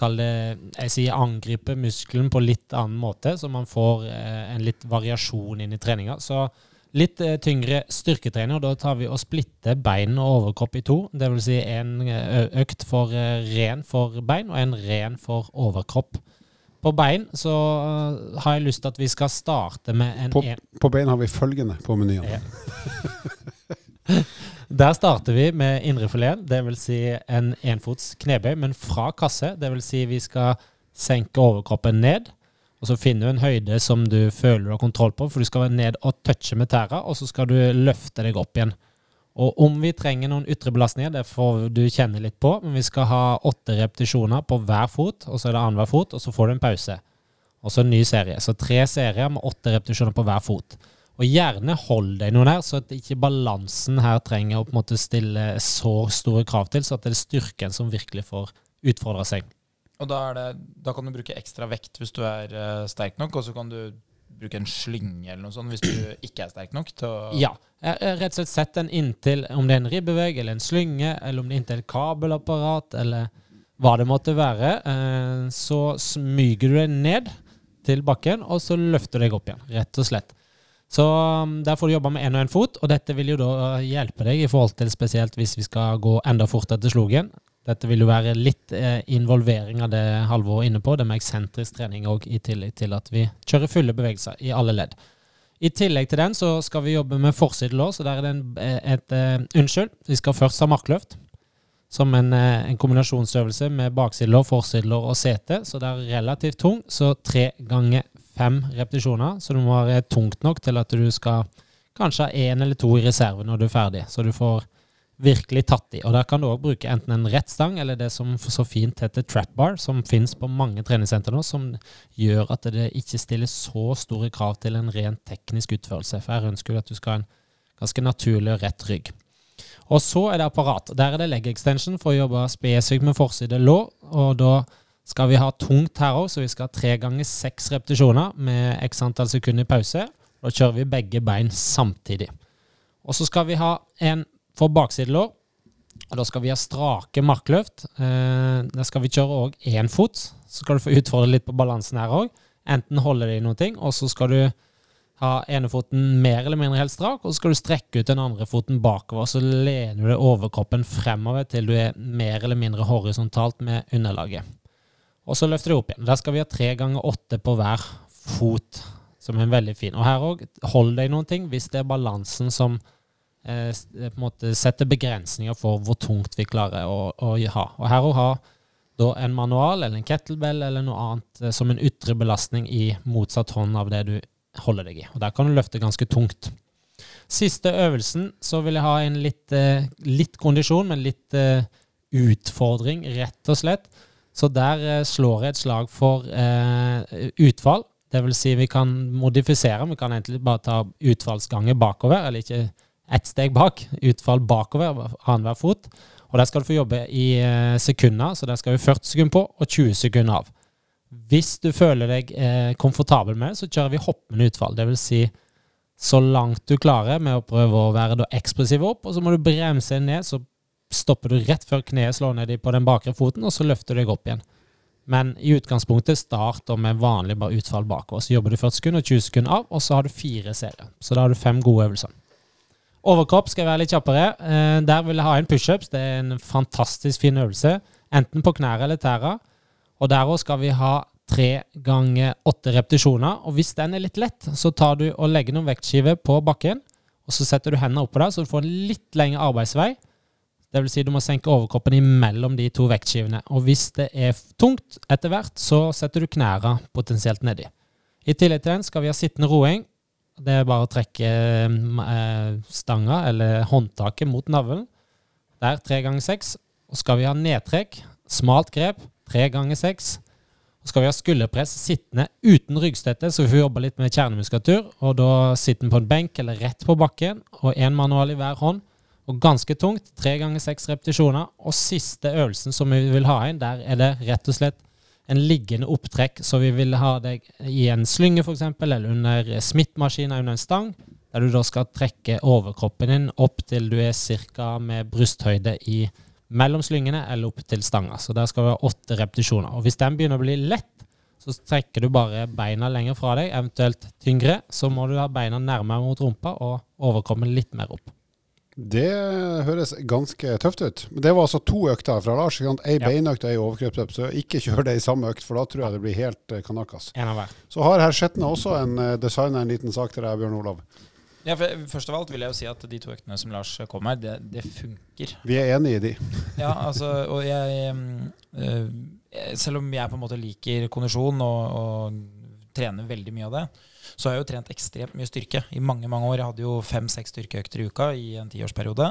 kalle det jeg sier angripe muskelen på litt annen måte, så man får en litt variasjon inn i treninga. Så Litt eh, tyngre styrketrening, og da tar vi og splitter bein og overkropp i to. Det vil si en eh, økt for eh, ren for bein og en ren for overkropp. På bein så har jeg lyst til at vi skal starte med en På, på bein har vi følgende på menyen. Ja. (laughs) Der starter vi med indrefileten, dvs. Si en enfots knebøy, men fra kasse. Dvs. Si vi skal senke overkroppen ned og så finner du en høyde som du føler du har kontroll på, for du skal ned og touche med tæra, og så skal du løfte deg opp igjen. Og om vi trenger noen ytre belastninger, det får du kjenne litt på, men vi skal ha åtte repetisjoner på hver fot, og så er det annenhver fot, og så får du en pause. Og så en ny serie. Så tre serier med åtte repetisjoner på hver fot. Og gjerne hold deg noe der, så at ikke balansen her trenger å på en måte stille så store krav til, så at det er styrken som virkelig får utfordra seg. Og da, det, da, kan du bruke ekstra vekt hvis du er uh, sterk nok, og så kan du bruke en slynge eller noe sånt hvis du (clears throat) ikke er sterk nok til å Ja. Rett og slett sett den inntil, om det er en ribbevegg eller en slynge, eller om det er inntil et kabelapparat, eller hva det måtte være. Uh, så smyger du deg ned til bakken, og så løfter du deg opp igjen. Rett og slett. Så um, der får du jobbe med én og én fot, og dette vil jo da hjelpe deg i forhold til spesielt hvis vi skal gå enda fortere til slogen. Dette vil jo være litt eh, involvering av det Halvor er inne på, det med eksentrisk trening òg, i tillegg til at vi kjører fulle bevegelser i alle ledd. I tillegg til den så skal vi jobbe med forsidelår, så der er det en, et, et Unnskyld, vi skal først ha markløft. Som en, en kombinasjonsøvelse med baksidelår, forsidelår og sete. Så det er relativt tung. Så tre ganger fem repetisjoner. Så det må være tungt nok til at du skal kanskje ha én eller to i reserve når du er ferdig. Så du får virkelig tatt i. Og der kan du òg bruke enten en rett stang eller det som så fint heter trap bar, som finnes på mange treningssentre nå, som gjør at det ikke stiller så store krav til en rent teknisk utførelse. For jeg ønsker at du skal ha en ganske naturlig og rett rygg. Og så er det apparat. Der er det leg extension for å jobbe spesifikt med forside lår. Og da skal vi ha tungt her òg, så vi skal ha tre ganger seks repetisjoner med x antall sekunder i pause. Da kjører vi begge bein samtidig. Og så skal vi ha en for baksidelår. Og da skal vi ha strake markløft. Eh, der skal vi kjøre òg én fot. Så skal du få utfordre litt på balansen her òg. Enten holde det i noe, og så skal du ha enefoten mer eller mindre helt strak, og så skal du strekke ut den andre foten bakover. Så lener du overkroppen fremover til du er mer eller mindre horisontalt med underlaget. Og så løfter du opp igjen. Der skal vi ha tre ganger åtte på hver fot, som er veldig fin. Og her òg, hold deg noen ting hvis det er balansen som eh, på en måte setter begrensninger for hvor tungt vi klarer å, å ha. Og her òg ha da en manual eller en kettlebell eller noe annet eh, som en ytre belastning i motsatt hånd av det du holder deg i. Og der kan du løfte ganske tungt. Siste øvelsen så vil jeg ha en litt, eh, litt kondisjon, men litt eh, utfordring, rett og slett. Så der eh, slår jeg et slag for eh, utfall. Det vil si vi kan modifisere. Vi kan egentlig bare ta utfallsganger bakover, eller ikke ett steg bak. Utfall bakover annenhver fot. Og der skal du få jobbe i eh, sekunder, så der skal vi 40 sekunder på og 20 sekunder av. Hvis du føler deg eh, komfortabel med det, så kjører vi hoppende utfall. Det vil si så langt du klarer med å prøve å være ekspressiv opp, og så må du bremse ned, så stopper du rett før kneet slår ned på den bakre foten, og så løfter du deg opp igjen. Men i utgangspunktet start med vanlig bare utfall bakover. Så jobber du 40 sekunder og 20 sekunder av, og så har du fire serier. Så da har du fem gode øvelser. Overkropp skal være litt kjappere. Eh, der vil jeg ha en pushups. Det er en fantastisk fin øvelse. Enten på knærne eller tæra. Og der òg skal vi ha tre ganger åtte repetisjoner. Og hvis den er litt lett, så tar du og legger noen vektskiver på bakken. Og så setter du hendene oppå der, så du får en litt lengre arbeidsvei. Det vil si du må senke overkroppen imellom de to vektskivene. Og hvis det er tungt etter hvert, så setter du knærne potensielt nedi. I tillegg til den skal vi ha sittende roing. Det er bare å trekke eh, stanga eller håndtaket mot navlen. Der tre ganger seks. Og skal vi ha nedtrekk, smalt grep, tre ganger seks. Og skal vi ha skulderpress sittende uten ryggstøtte, så vi får jobbe litt med kjernemuskulatur. Og da sitter på en benk eller rett på bakken, og én manual i hver hånd. Og ganske tungt. Tre ganger seks repetisjoner. Og siste øvelsen som vi vil ha inn, der er det rett og slett en liggende opptrekk. Så vi vil ha deg i en slynge, f.eks., eller under smittmaskiner under en stang. Der du da skal trekke overkroppen din opp til du er ca. med brysthøyde i mellom slyngene eller opp til stanga. Så der skal vi ha åtte repetisjoner. Og hvis den begynner å bli lett, så trekker du bare beina lenger fra deg, eventuelt tyngre. Så må du ha beina nærmere mot rumpa og overkroppen litt mer opp. Det høres ganske tøft ut. Men det var altså to økter fra Lars. Ei ja. beinøkt og ei overkroppsøkt. Så ikke kjør det i samme økt, for da tror jeg det blir helt uh, kanakas. Så har herr Skjetne også en uh, designer en liten sak til deg, Bjørn Olav. Ja, for Først av alt vil jeg jo si at de to øktene som Lars kom her, det, det funker. Vi er enig i de. (laughs) ja, altså, og jeg øh, Selv om jeg på en måte liker kondisjon og, og trener veldig mye av det, så har jeg jo trent ekstremt mye styrke i mange mange år. Jeg hadde jo fem-seks styrkeøkter i uka i en tiårsperiode.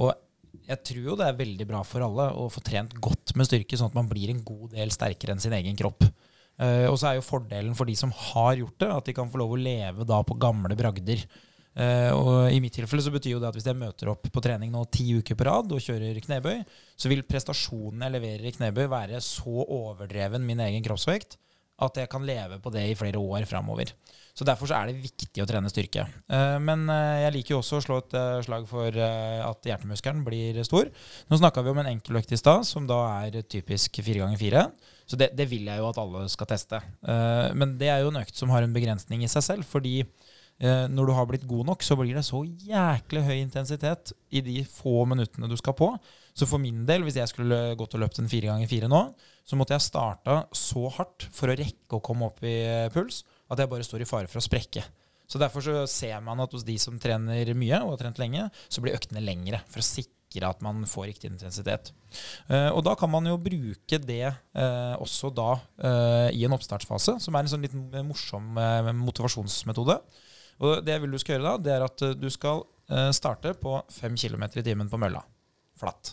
Og jeg tror jo det er veldig bra for alle å få trent godt med styrke, sånn at man blir en god del sterkere enn sin egen kropp. Uh, og så er jo fordelen for de som har gjort det, at de kan få lov å leve da på gamle bragder. Uh, og I mitt tilfelle så betyr jo det at hvis jeg møter opp på trening nå ti uker på rad og kjører knebøy, så vil prestasjonen jeg leverer i knebøy, være så overdreven min egen kroppsvekt at jeg kan leve på det i flere år framover. Så Derfor så er det viktig å trene styrke. Uh, men uh, jeg liker jo også å slå et uh, slag for at hjertemuskelen blir stor. Nå snakka vi om en enkeløkt i stad, som da er typisk fire ganger fire. Så det, det, vil jeg jo at alle skal teste. men det er jo en økt som har en begrensning i seg selv. fordi når du har blitt god nok, så blir det så jæklig høy intensitet i de få minuttene du skal på. Så for min del, hvis jeg skulle gått og løpt en fire ganger fire nå, så måtte jeg starta så hardt for å rekke å komme opp i puls at jeg bare står i fare for å sprekke. Så Derfor så ser man at hos de som trener mye og har trent lenge, så blir øktene lengre. For å sikre at man får riktig intensitet. Eh, og da kan man jo bruke det eh, også da eh, i en oppstartsfase, som er en sånn litt morsom motivasjonsmetode. Og det jeg vil du skal gjøre da, det er at du skal starte på 5 km i timen på mølla. Flatt.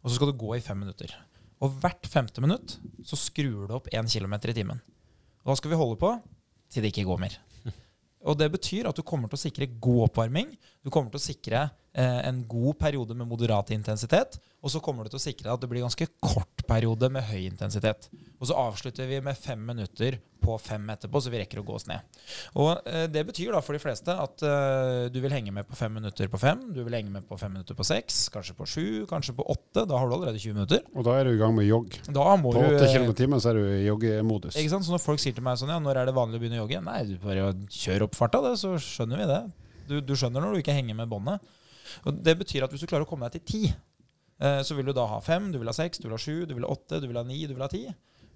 Og så skal du gå i fem minutter. Og hvert femte minutt så skrur du opp 1 km i timen. Og da skal vi holde på til det ikke går mer. Og det betyr at du kommer til å sikre god oppvarming. Du kommer til å sikre en god periode med moderat intensitet. Og så kommer du til å sikre at det blir ganske kort periode med høy intensitet. Og så avslutter vi med fem minutter på fem etterpå, så vi rekker å gå oss ned. Og eh, Det betyr da for de fleste at eh, du vil henge med på fem minutter på fem, du vil henge med på fem minutter på seks, kanskje på sju, kanskje på åtte. Da har du allerede 20 minutter. Og da er du i gang med jogg. Da må På du, åtte eh, km i timen så er du i joggemodus. ikke sant? Så når folk sier til meg sånn, ja, når er det vanlig å begynne å jogge? Nei, du bare kjør opp farta, det, så skjønner vi det. Du, du skjønner når du ikke henger med båndet. Og det betyr at hvis du klarer å komme deg til ti, eh, så vil du da ha fem, du vil ha seks, du vil ha sju, du vil ha åtte, du vil ha ni, du vil ha ti.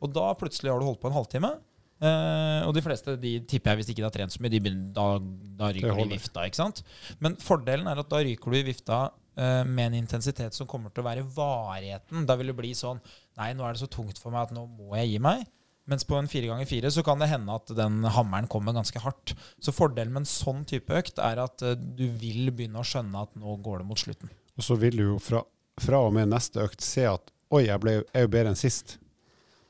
Og da plutselig har du holdt på en halvtime. Eh, og de fleste de tipper jeg hvis ikke de har trent så mye, de begynner, da, da ryker de i vifta. ikke sant? Men fordelen er at da ryker du i vifta eh, med en intensitet som kommer til å være varigheten. Da vil det bli sånn Nei, nå er det så tungt for meg at nå må jeg gi meg. Mens på en fire ganger fire så kan det hende at den hammeren kommer ganske hardt. Så fordelen med en sånn type økt er at eh, du vil begynne å skjønne at nå går det mot slutten. Og så vil du jo fra, fra og med neste økt se at oi, jeg ble, jeg er jo bedre enn sist.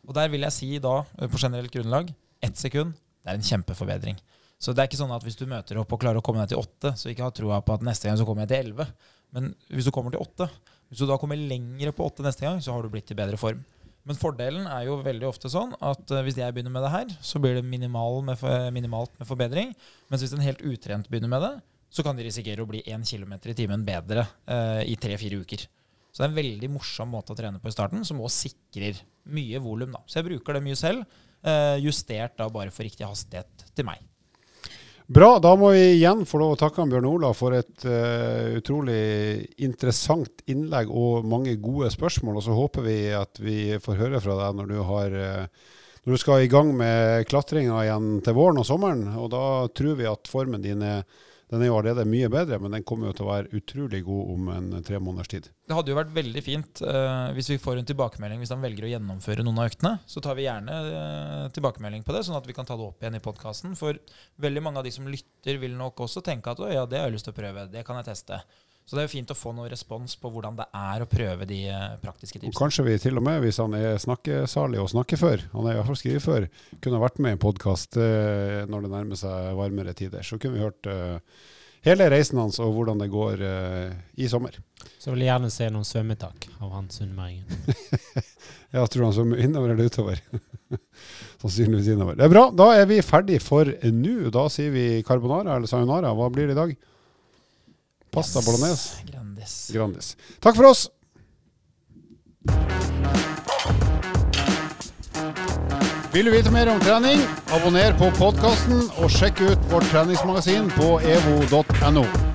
Og der vil jeg si da, eh, på generelt grunnlag, ett sekund, det er en kjempeforbedring. Så det er ikke sånn at hvis du møter opp og klarer å komme ned til åtte, så ikke ha troa på at neste gang så kommer jeg til elleve. Men hvis du kommer til åtte, hvis du da kommer lengre på åtte neste gang, så har du blitt i bedre form. Men fordelen er jo veldig ofte sånn at eh, hvis jeg begynner med det her, så blir det minimal med, for- minimalt med forbedring. Mens hvis en helt utrent begynner med det, så kan de risikere å bli 1 km i timen bedre eh, i tre-fire uker. Så det er en veldig morsom måte å trene på i starten, som også sikrer mye volum. Så jeg bruker det mye selv, eh, justert da bare for riktig hastighet til meg. Bra, da må vi igjen få lov å takke Bjørn Ola for et uh, utrolig interessant innlegg og mange gode spørsmål. Og så håper vi at vi får høre fra deg når du, har, uh, når du skal i gang med klatringa igjen til våren og sommeren. Og da tror vi at formen din er, den er jo allerede mye bedre, men den kommer jo til å være utrolig god om en tre måneders tid. Det hadde jo vært veldig fint uh, hvis vi får en tilbakemelding hvis han velger å gjennomføre noen av øktene. Så tar vi gjerne uh, tilbakemelding på det, sånn at vi kan ta det opp igjen i podkasten. For veldig mange av de som lytter, vil nok også tenke at å, ja, det har jeg lyst til å prøve, det kan jeg teste. Så det er jo fint å få noe respons på hvordan det er å prøve de praktiske praktiske Og tipsene. kanskje vi til og med, hvis han er snakkesalig og snakker før, han er i hvert fall skrivefør, kunne vært med i en podkast eh, når det nærmer seg varmere tider. Så kunne vi hørt eh, hele reisen hans og hvordan det går eh, i sommer. Så vil jeg gjerne se noen svømmetak av han sunnmøringen. (laughs) Jeg tror han svømmer innover eller utover. (laughs) Sannsynligvis innover. Det er bra. Da er vi ferdig for nå. Da sier vi carbonara eller sayonara. Hva blir det i dag? Pasta Yes. bolognese? Grandis. Grandis. Takk for oss! Vil du vite mer om trening, abonner på podkasten og sjekk ut vårt treningsmagasin på evo.no.